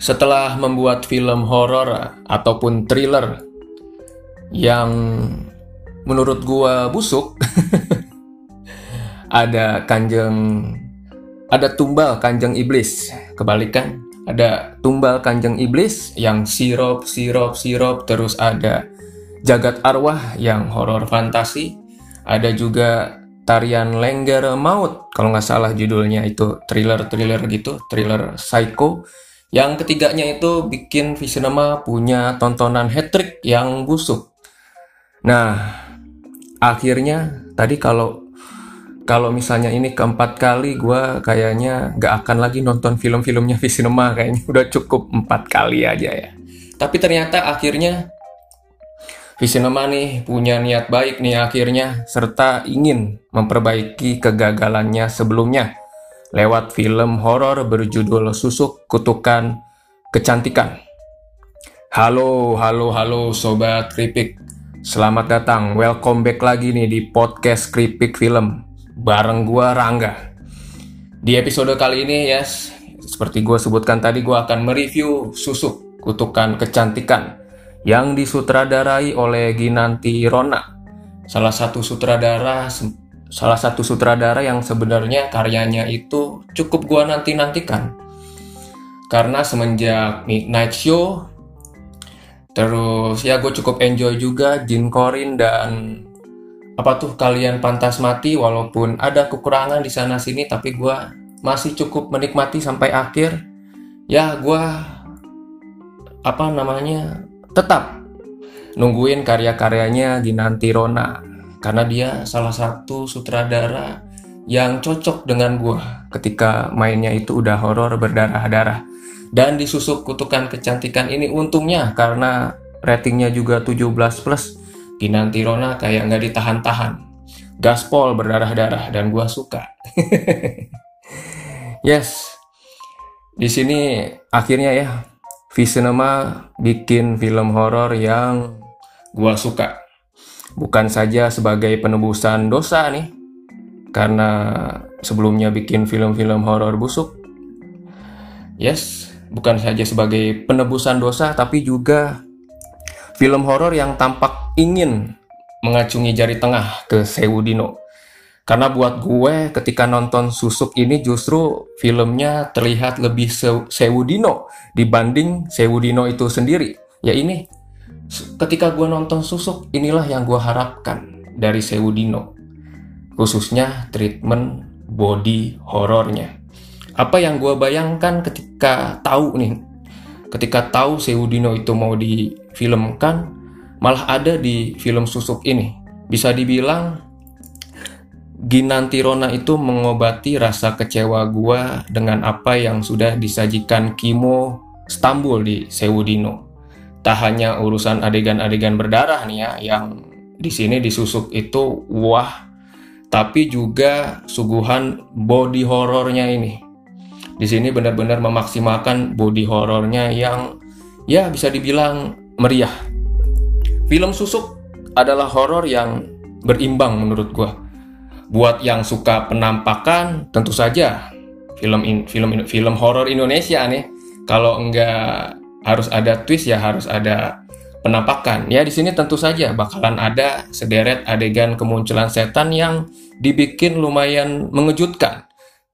Setelah membuat film horor ataupun thriller yang menurut gua busuk, ada kanjeng ada tumbal kanjeng iblis. Kebalikan ada tumbal kanjeng iblis yang sirop sirop sirop terus ada jagat arwah yang horor fantasi. Ada juga tarian lengger maut kalau nggak salah judulnya itu. Thriller thriller gitu thriller psycho yang ketiganya itu bikin Visinema punya tontonan hat trick yang busuk. Nah akhirnya tadi kalau kalau misalnya ini keempat kali gue kayaknya gak akan lagi nonton film-filmnya Visinema kayaknya udah cukup empat kali aja ya. Tapi ternyata akhirnya Visinema nih punya niat baik nih akhirnya serta ingin memperbaiki kegagalannya sebelumnya lewat film horor berjudul Susuk Kutukan Kecantikan. Halo, halo, halo Sobat Kripik. Selamat datang, welcome back lagi nih di podcast Kripik Film bareng gua Rangga. Di episode kali ini, yes, seperti gue sebutkan tadi, gue akan mereview Susuk Kutukan Kecantikan yang disutradarai oleh Ginanti Rona, salah satu sutradara salah satu sutradara yang sebenarnya karyanya itu cukup gue nanti-nantikan. Karena semenjak Midnight Show, terus ya gue cukup enjoy juga Jin Korin dan apa tuh kalian pantas mati walaupun ada kekurangan di sana sini tapi gue masih cukup menikmati sampai akhir ya gue apa namanya tetap nungguin karya-karyanya Ginanti Rona karena dia salah satu sutradara yang cocok dengan gue ketika mainnya itu udah horor berdarah-darah dan disusuk kutukan kecantikan ini untungnya karena ratingnya juga 17 plus Kinanti Rona kayak nggak ditahan-tahan. Gaspol berdarah-darah dan gua suka. yes, di sini akhirnya ya, Visinema bikin film horor yang gua suka. Bukan saja sebagai penebusan dosa nih, karena sebelumnya bikin film-film horor busuk. Yes, bukan saja sebagai penebusan dosa, tapi juga film horor yang tampak ingin mengacungi jari tengah ke Sewudino. Karena buat gue ketika nonton Susuk ini justru filmnya terlihat lebih Sewudino dibanding Sewudino itu sendiri. Ya ini, ketika gue nonton Susuk inilah yang gue harapkan dari Sewudino. Khususnya treatment body horornya. Apa yang gue bayangkan ketika tahu nih, ketika tahu Sewudino itu mau difilmkan, malah ada di film Susuk ini. Bisa dibilang Ginanti Rona itu mengobati rasa kecewa gua dengan apa yang sudah disajikan Kimo Stambul di Sewudino. Tak hanya urusan adegan-adegan berdarah nih ya, yang di sini disusuk itu wah, tapi juga suguhan body horornya ini. Di sini benar-benar memaksimalkan body horornya yang ya bisa dibilang meriah Film Susuk adalah horor yang berimbang menurut gue. Buat yang suka penampakan, tentu saja film in, film film horor Indonesia nih. Kalau enggak harus ada twist ya harus ada penampakan. Ya di sini tentu saja bakalan ada sederet adegan kemunculan setan yang dibikin lumayan mengejutkan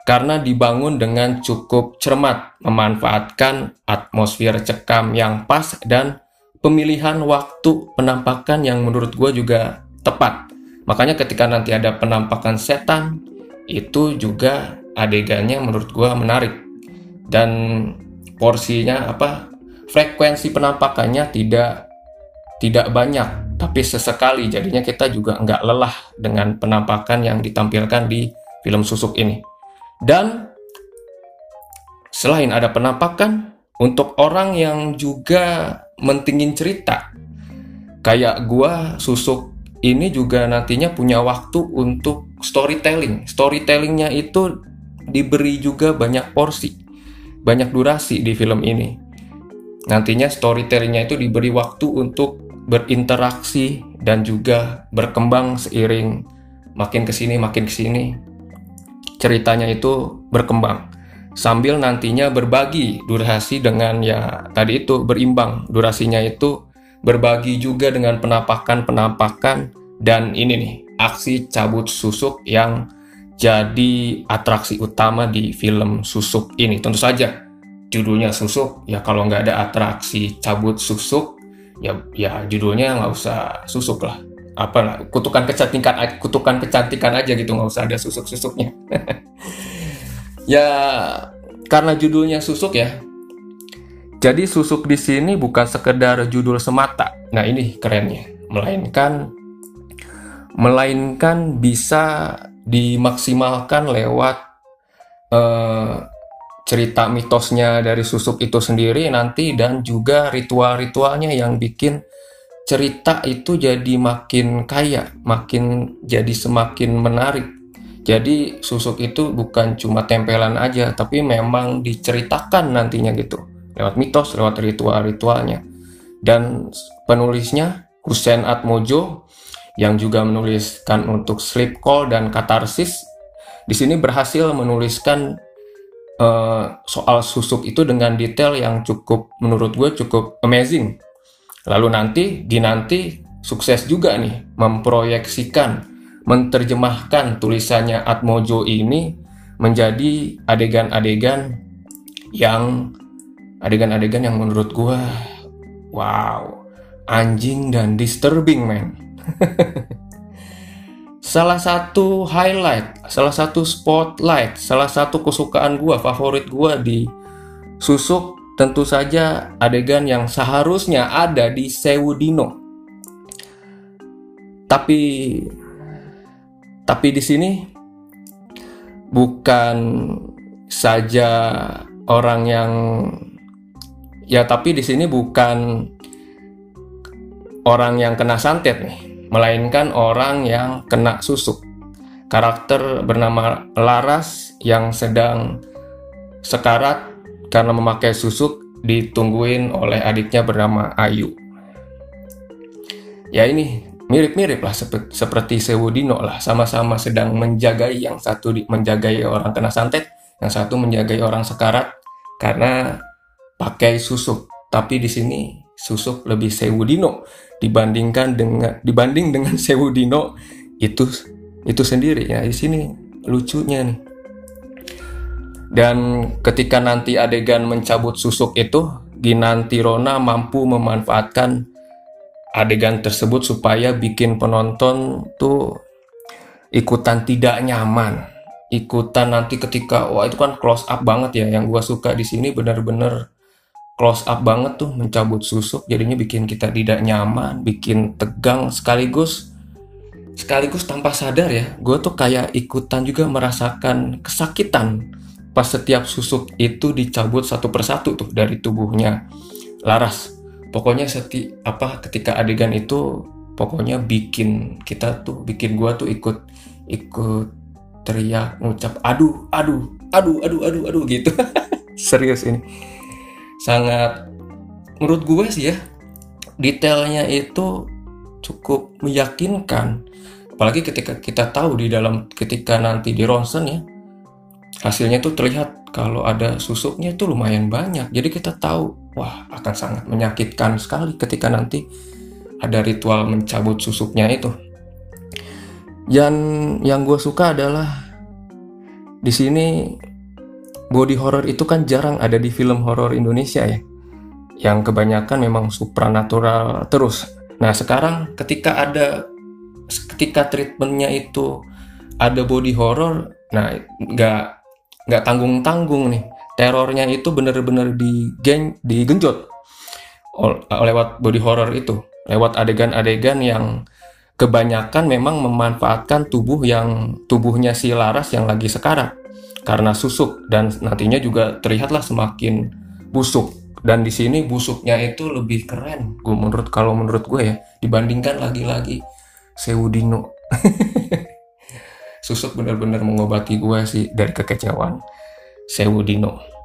karena dibangun dengan cukup cermat memanfaatkan atmosfer cekam yang pas dan pemilihan waktu penampakan yang menurut gue juga tepat. Makanya ketika nanti ada penampakan setan, itu juga adegannya menurut gue menarik. Dan porsinya apa frekuensi penampakannya tidak tidak banyak tapi sesekali. Jadinya kita juga nggak lelah dengan penampakan yang ditampilkan di film susuk ini. Dan selain ada penampakan untuk orang yang juga mentingin cerita kayak gua susuk ini juga nantinya punya waktu untuk storytelling. Storytellingnya itu diberi juga banyak porsi banyak durasi di film ini nantinya storytellingnya itu diberi waktu untuk berinteraksi dan juga berkembang seiring. Makin ke sini makin ke sini ceritanya itu berkembang. Sambil nantinya berbagi durasi dengan ya tadi itu berimbang. Durasinya itu berbagi juga dengan penampakan-penampakan dan ini nih aksi cabut susuk yang jadi atraksi utama di film susuk ini. Tentu saja judulnya susuk. Ya kalau nggak ada atraksi cabut susuk ya ya judulnya nggak usah susuk lah. Apa lah kutukan kecantikan kutukan kecantikan aja gitu nggak usah ada susuk susuknya ya karena judulnya susuk ya jadi susuk di sini bukan sekedar judul semata. Nah ini kerennya. Melainkan melainkan bisa dimaksimalkan lewat uh, cerita mitosnya dari susuk itu sendiri nanti dan juga ritual-ritualnya yang bikin cerita itu jadi makin kaya, makin jadi semakin menarik. Jadi susuk itu bukan cuma tempelan aja, tapi memang diceritakan nantinya gitu lewat mitos, lewat ritual-ritualnya. Dan penulisnya Hussein Atmojo yang juga menuliskan untuk Sleep Call dan Katarsis di sini berhasil menuliskan uh, soal susuk itu dengan detail yang cukup menurut gue cukup amazing. Lalu nanti di nanti sukses juga nih memproyeksikan, menerjemahkan tulisannya Atmojo ini menjadi adegan-adegan yang adegan-adegan yang menurut gue wow anjing dan disturbing man salah satu highlight, salah satu spotlight, salah satu kesukaan gua, favorit gua di Susuk tentu saja adegan yang seharusnya ada di Sewudino. Tapi tapi di sini bukan saja orang yang ya tapi di sini bukan orang yang kena santet nih melainkan orang yang kena susuk. Karakter bernama Laras yang sedang sekarat karena memakai susuk ditungguin oleh adiknya bernama Ayu. Ya ini mirip-mirip lah seperti, Sewudino lah, sama-sama sedang menjagai yang satu di, menjagai orang kena santet, yang satu menjagai orang sekarat karena pakai susuk. Tapi di sini susuk lebih Sewudino dibandingkan dengan dibanding dengan Sewu Dino itu itu sendiri. Ya di sini lucunya nih. Dan ketika nanti adegan mencabut susuk itu Ginanti Rona mampu memanfaatkan adegan tersebut supaya bikin penonton tuh ikutan tidak nyaman. Ikutan nanti ketika wah itu kan close up banget ya. Yang gua suka di sini benar-benar close up banget tuh mencabut susuk jadinya bikin kita tidak nyaman bikin tegang sekaligus sekaligus tanpa sadar ya gue tuh kayak ikutan juga merasakan kesakitan pas setiap susuk itu dicabut satu persatu tuh dari tubuhnya. Laras pokoknya seti apa ketika adegan itu pokoknya bikin kita tuh bikin gue tuh ikut ikut teriak ngucap aduh aduh aduh aduh aduh aduh gitu. Serius ini sangat menurut gue sih ya detailnya itu cukup meyakinkan. Apalagi ketika kita tahu di dalam ketika nanti di ronsen ya hasilnya tuh terlihat kalau ada susuknya itu lumayan banyak. Jadi kita tahu wah akan sangat menyakitkan sekali ketika nanti ada ritual mencabut susuknya itu. Dan yang gue suka adalah di sini body horror itu kan jarang ada di film horror Indonesia ya. Yang kebanyakan memang supranatural terus. Nah sekarang ketika ada ketika treatmentnya itu ada body horror nah nggak nggak tanggung tanggung nih. Terornya itu bener-bener geng digenjot lewat body horror itu. Lewat adegan-adegan yang kebanyakan memang memanfaatkan tubuh yang tubuhnya si Laras yang lagi sekarat karena susuk dan nantinya juga terlihatlah semakin busuk. Dan di sini busuknya itu lebih keren gue menurut kalau menurut gue ya dibandingkan lagi-lagi Sewudino susuk benar-benar mengobati gue sih dari kekecewaan Sewudino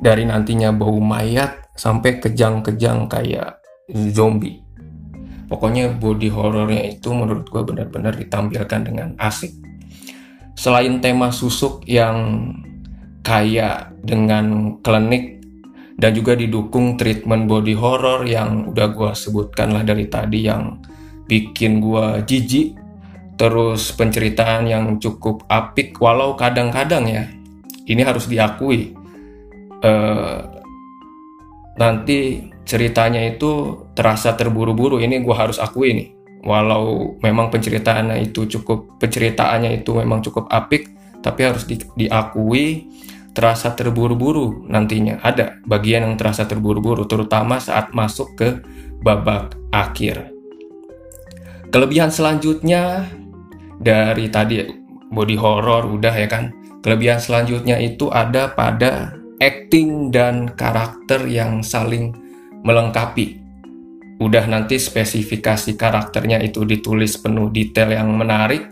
dari nantinya bau mayat sampai kejang-kejang kayak zombie. Pokoknya body horrornya itu menurut gue benar-benar ditampilkan dengan asik selain tema susuk yang kaya dengan klinik dan juga didukung treatment body horror yang udah gue sebutkan lah dari tadi yang bikin gue jijik terus penceritaan yang cukup apik walau kadang-kadang ya ini harus diakui. Uh, nanti ceritanya itu terasa terburu-buru ini gue harus akui nih walau memang penceritaannya itu cukup penceritaannya itu memang cukup apik tapi harus di, diakui terasa terburu-buru nantinya. Ada bagian yang terasa terburu-buru terutama saat masuk ke babak akhir. Kelebihan selanjutnya dari tadi body horror udah ya kan? Kelebihan selanjutnya itu ada pada acting dan karakter yang saling melengkapi udah nanti spesifikasi karakternya itu ditulis penuh detail yang menarik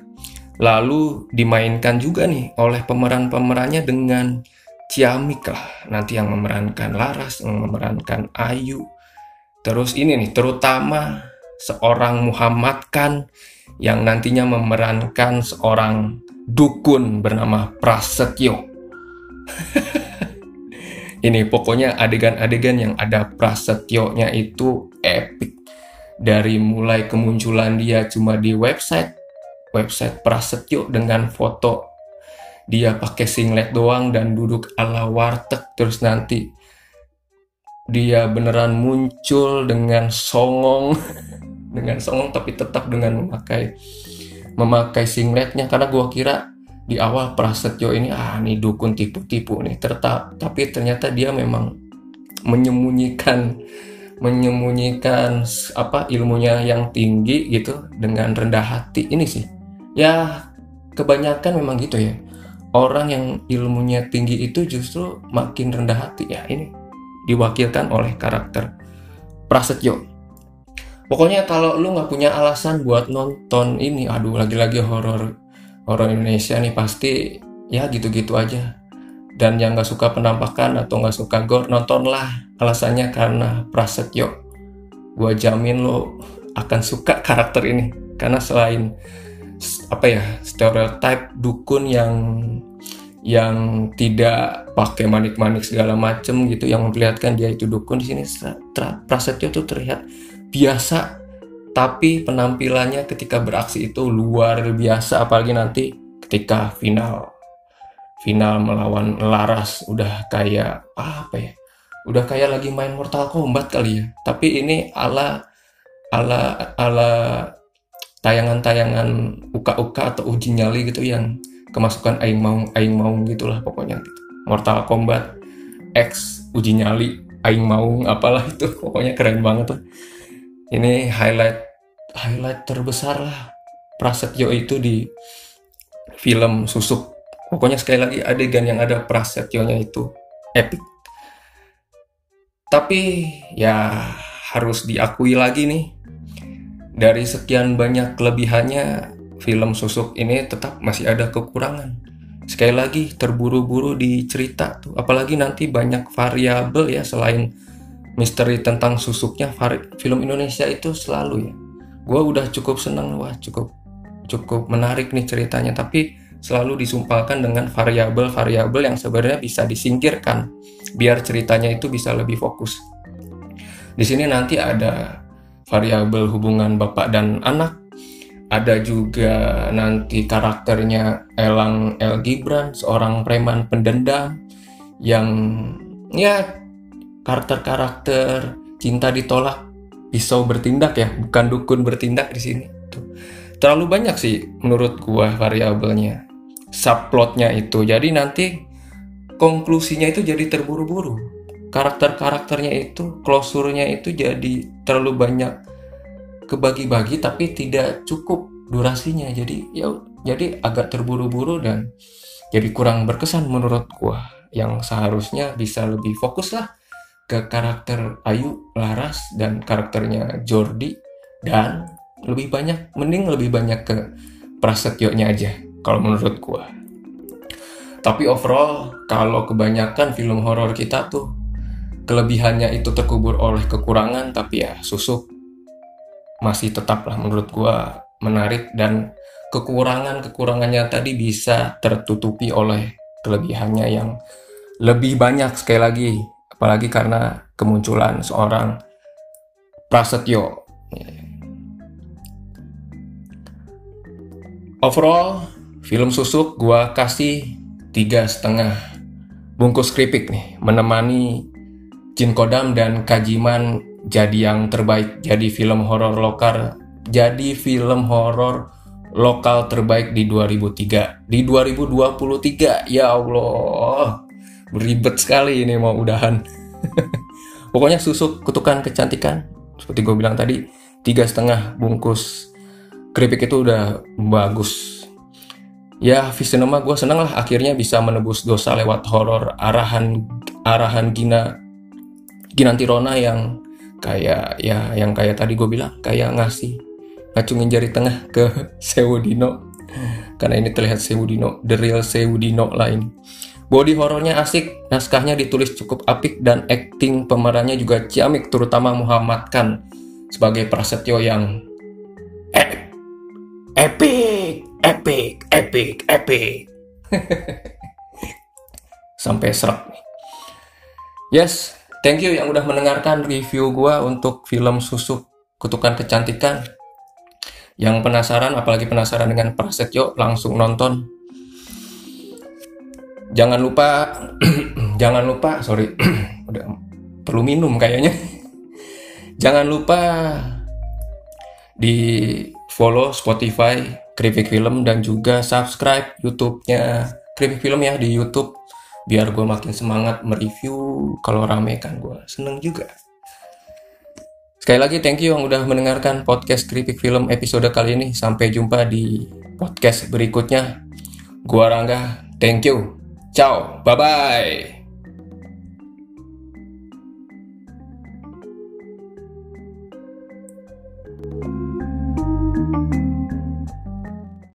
lalu dimainkan juga nih oleh pemeran-pemerannya dengan ciamik lah. Nanti yang memerankan Laras yang memerankan Ayu. Terus ini nih terutama seorang Muhammad Khan yang nantinya memerankan seorang dukun bernama Prasetyo. Ini pokoknya adegan-adegan yang ada prasetyo-nya itu epic. Dari mulai kemunculan dia cuma di website website prasetyo dengan foto. Dia pakai singlet doang dan duduk ala warteg terus nanti dia beneran muncul dengan songong. Dengan songong tapi tetap dengan memakai memakai singletnya. Karena gua kira di awal Prasetyo ini ah nih dukun tipu-tipu nih. Tetap tapi ternyata dia memang menyembunyikan menyembunyikan apa ilmunya yang tinggi gitu dengan rendah hati ini sih. Ya kebanyakan memang gitu ya. Orang yang ilmunya tinggi itu justru makin rendah hati. Ya ini diwakilkan oleh karakter Prasetyo. Pokoknya kalau lu nggak punya alasan buat nonton ini aduh lagi-lagi horor orang Indonesia nih pasti ya gitu-gitu aja dan yang nggak suka penampakan atau nggak suka gore nontonlah alasannya karena Prasetyo. Gue jamin lo akan suka karakter ini. Karena selain apa ya stereotype dukun yang yang tidak pakai manik-manik segala macem gitu yang memperlihatkan dia itu dukun di sini Prasetyo tuh terlihat biasa. Tapi penampilannya ketika beraksi itu luar biasa apalagi nanti ketika final final melawan Laras udah kayak apa ya udah kayak lagi main Mortal Kombat kali ya tapi ini ala ala ala tayangan-tayangan uka-uka atau uji nyali gitu yang kemasukan aing mau aing mau gitulah pokoknya gitu. Mortal Kombat X uji nyali aing mau apalah itu pokoknya keren banget tuh ini highlight highlight terbesar lah Prasetyo itu di film Susuk. Pokoknya sekali lagi adegan yang ada Prasetyonya itu epic. Tapi ya harus diakui lagi nih dari sekian banyak kelebihannya film Susuk ini tetap masih ada kekurangan. Sekali lagi terburu-buru di cerita tuh, apalagi nanti banyak variabel ya selain misteri tentang susuknya film Indonesia itu selalu ya gue udah cukup seneng wah cukup cukup menarik nih ceritanya tapi selalu disumpalkan dengan variabel-variabel yang sebenarnya bisa disingkirkan biar ceritanya itu bisa lebih fokus. Di sini nanti ada variabel hubungan bapak dan anak ada juga nanti karakternya Elang El Gibran seorang preman pendendam yang ya karakter-karakter cinta ditolak pisau bertindak ya bukan dukun bertindak di sini. Terlalu banyak sih menurut gua variabelnya subplotnya itu. Jadi nanti konklusinya itu jadi terburu-buru. Karakter-karakternya itu klosurnya itu jadi terlalu banyak kebagi-bagi tapi tidak cukup durasinya. Jadi ya jadi agak terburu-buru dan jadi kurang berkesan menurut gua. Yang seharusnya bisa lebih fokus lah ke karakter Ayu, Laras, dan karakternya Jordi dan lebih banyak, mending lebih banyak ke Prasetyo-nya aja kalau menurut gua. Tapi overall kalau kebanyakan film horor kita tuh kelebihannya itu terkubur oleh kekurangan tapi ya susuk. Masih tetaplah menurut gua menarik dan kekurangan-kekurangannya tadi bisa tertutupi oleh kelebihannya yang lebih banyak sekali lagi. Apalagi karena kemunculan seorang Prasetyo. Overall film susuk gua kasih tiga setengah bungkus keripik nih. Menemani Jin Kodam dan Kajiman jadi yang terbaik. Jadi film horor lokal jadi film horor lokal terbaik di 2003 di 2023 ya Allah. Beribet sekali ini mau udahan. Pokoknya susuk kutukan kecantikan. Seperti gue bilang tadi tiga setengah bungkus keripik itu udah bagus ya Visinema gue seneng lah akhirnya bisa menebus dosa lewat horor arahan arahan Gina Ginanti Rona yang kayak ya yang kayak tadi gue bilang kayak ngasih ngacungin jari tengah ke Sewudino karena ini terlihat Sewudino the real Sewudino lain Body horornya asik, naskahnya ditulis cukup apik dan acting pemerannya juga ciamik terutama Muhammad Khan sebagai Prasetyo yang epic, epic, epic. Sampai serak nih. Yes, thank you yang udah mendengarkan review gua untuk film Susuk Kutukan Kecantikan. Yang penasaran, apalagi penasaran dengan Prasetyo, langsung nonton jangan lupa jangan lupa sorry udah perlu minum kayaknya jangan lupa di follow Spotify Kripik Film dan juga subscribe YouTube-nya. Kripik Film ya di YouTube biar gue makin semangat mereview. Kalau rame kan gue seneng juga. Sekali lagi thank you yang udah mendengarkan podcast Kripik Film episode kali ini. Sampai jumpa di podcast berikutnya. Gua Rangga thank you. Ciao, bye bye.